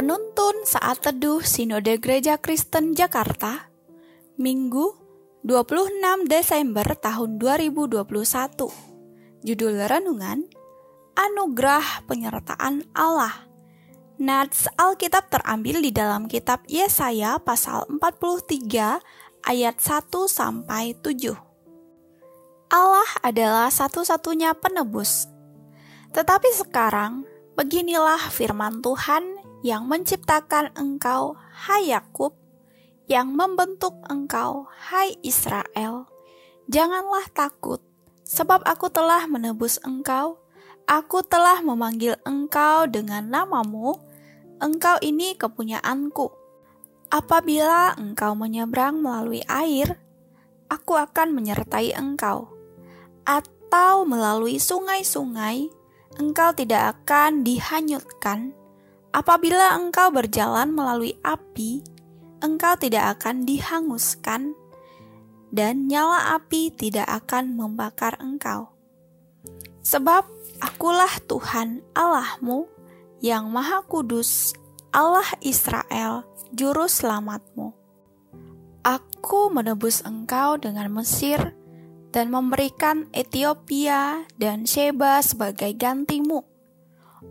Penuntun Saat Teduh Sinode Gereja Kristen Jakarta Minggu 26 Desember tahun 2021 Judul Renungan Anugerah Penyertaan Allah. Nats Alkitab terambil di dalam kitab Yesaya pasal 43 ayat 1 sampai 7 Allah adalah satu-satunya penebus. Tetapi sekarang beginilah firman Tuhan yang menciptakan engkau, hai Yakub, yang membentuk engkau, hai Israel. Janganlah takut, sebab aku telah menebus engkau. Aku telah memanggil engkau dengan namamu. Engkau ini kepunyaanku. Apabila engkau menyeberang melalui air, aku akan menyertai engkau. Atau melalui sungai-sungai, engkau tidak akan dihanyutkan Apabila engkau berjalan melalui api, engkau tidak akan dihanguskan, dan nyala api tidak akan membakar engkau. Sebab akulah Tuhan Allahmu yang Maha Kudus, Allah Israel, Juru Selamatmu. Aku menebus engkau dengan Mesir dan memberikan Ethiopia dan Sheba sebagai gantimu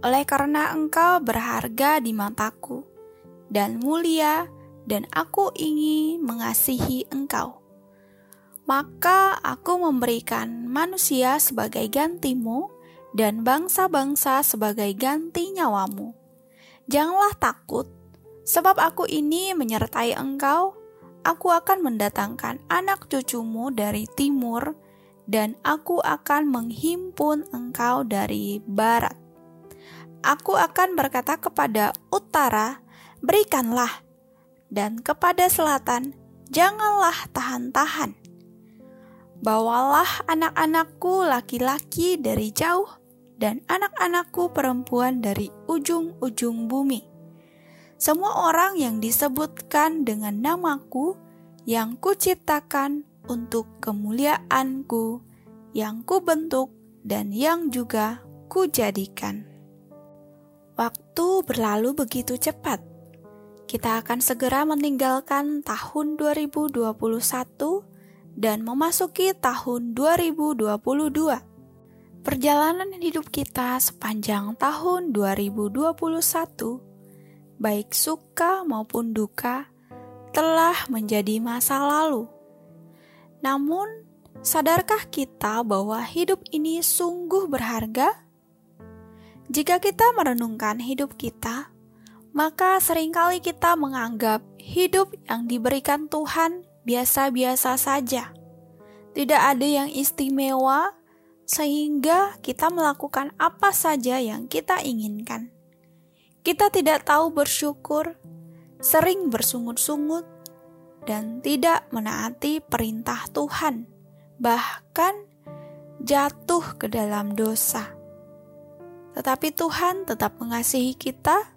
oleh karena engkau berharga di mataku dan mulia, dan aku ingin mengasihi engkau. Maka aku memberikan manusia sebagai gantimu, dan bangsa-bangsa sebagai ganti nyawamu. Janganlah takut, sebab aku ini menyertai engkau. Aku akan mendatangkan anak cucumu dari timur, dan aku akan menghimpun engkau dari barat Aku akan berkata kepada utara, "Berikanlah," dan kepada selatan, "Janganlah tahan-tahan." Bawalah anak-anakku laki-laki dari jauh, dan anak-anakku perempuan dari ujung-ujung bumi. Semua orang yang disebutkan dengan namaku, yang kuciptakan untuk kemuliaanku, yang kubentuk, dan yang juga kujadikan. Waktu berlalu begitu cepat. Kita akan segera meninggalkan tahun 2021 dan memasuki tahun 2022. Perjalanan hidup kita sepanjang tahun 2021, baik suka maupun duka, telah menjadi masa lalu. Namun, sadarkah kita bahwa hidup ini sungguh berharga? Jika kita merenungkan hidup kita, maka sering kali kita menganggap hidup yang diberikan Tuhan biasa-biasa saja. Tidak ada yang istimewa, sehingga kita melakukan apa saja yang kita inginkan. Kita tidak tahu bersyukur, sering bersungut-sungut, dan tidak menaati perintah Tuhan, bahkan jatuh ke dalam dosa tetapi Tuhan tetap mengasihi kita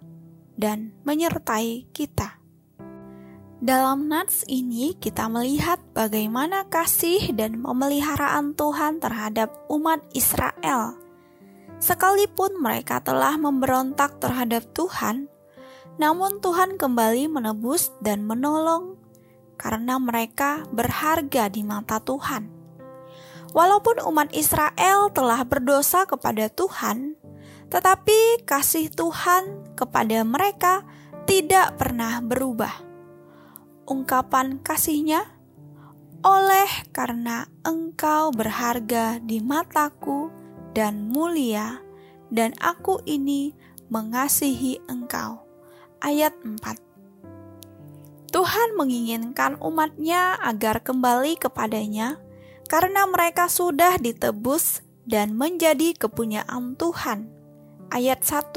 dan menyertai kita. Dalam nats ini kita melihat bagaimana kasih dan pemeliharaan Tuhan terhadap umat Israel. Sekalipun mereka telah memberontak terhadap Tuhan, namun Tuhan kembali menebus dan menolong karena mereka berharga di mata Tuhan. Walaupun umat Israel telah berdosa kepada Tuhan, tetapi kasih Tuhan kepada mereka tidak pernah berubah. Ungkapan kasihnya, oleh karena engkau berharga di mataku dan mulia, dan aku ini mengasihi engkau. Ayat 4 Tuhan menginginkan umatnya agar kembali kepadanya karena mereka sudah ditebus dan menjadi kepunyaan Tuhan ayat 1.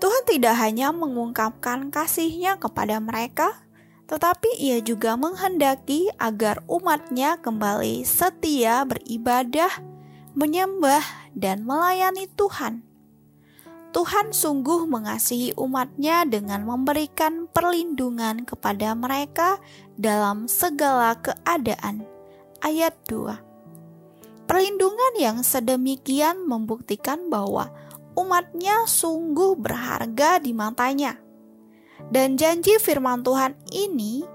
Tuhan tidak hanya mengungkapkan kasihnya kepada mereka, tetapi ia juga menghendaki agar umatnya kembali setia beribadah, menyembah, dan melayani Tuhan. Tuhan sungguh mengasihi umatnya dengan memberikan perlindungan kepada mereka dalam segala keadaan. Ayat 2 Perlindungan yang sedemikian membuktikan bahwa umatnya sungguh berharga di matanya. Dan janji firman Tuhan ini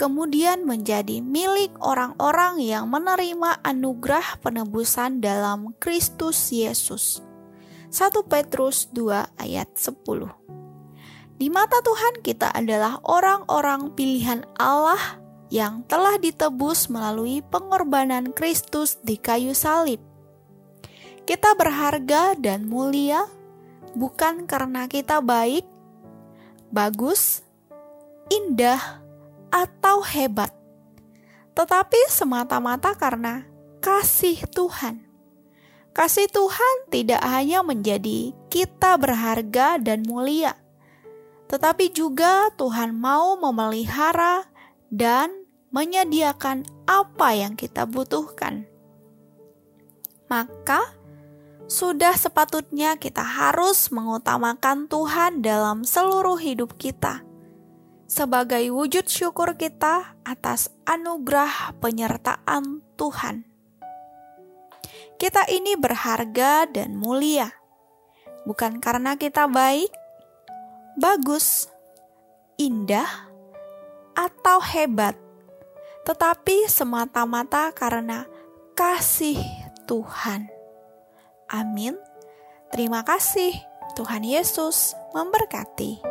kemudian menjadi milik orang-orang yang menerima anugerah penebusan dalam Kristus Yesus. 1 Petrus 2 ayat 10 Di mata Tuhan kita adalah orang-orang pilihan Allah yang telah ditebus melalui pengorbanan Kristus di kayu salib. Kita berharga dan mulia bukan karena kita baik, bagus, indah, atau hebat, tetapi semata-mata karena kasih Tuhan. Kasih Tuhan tidak hanya menjadi kita berharga dan mulia, tetapi juga Tuhan mau memelihara dan menyediakan apa yang kita butuhkan. Maka, sudah sepatutnya kita harus mengutamakan Tuhan dalam seluruh hidup kita sebagai wujud syukur kita atas anugerah penyertaan Tuhan. Kita ini berharga dan mulia, bukan karena kita baik, bagus, indah, atau hebat, tetapi semata-mata karena kasih Tuhan. Amin. Terima kasih. Tuhan Yesus memberkati.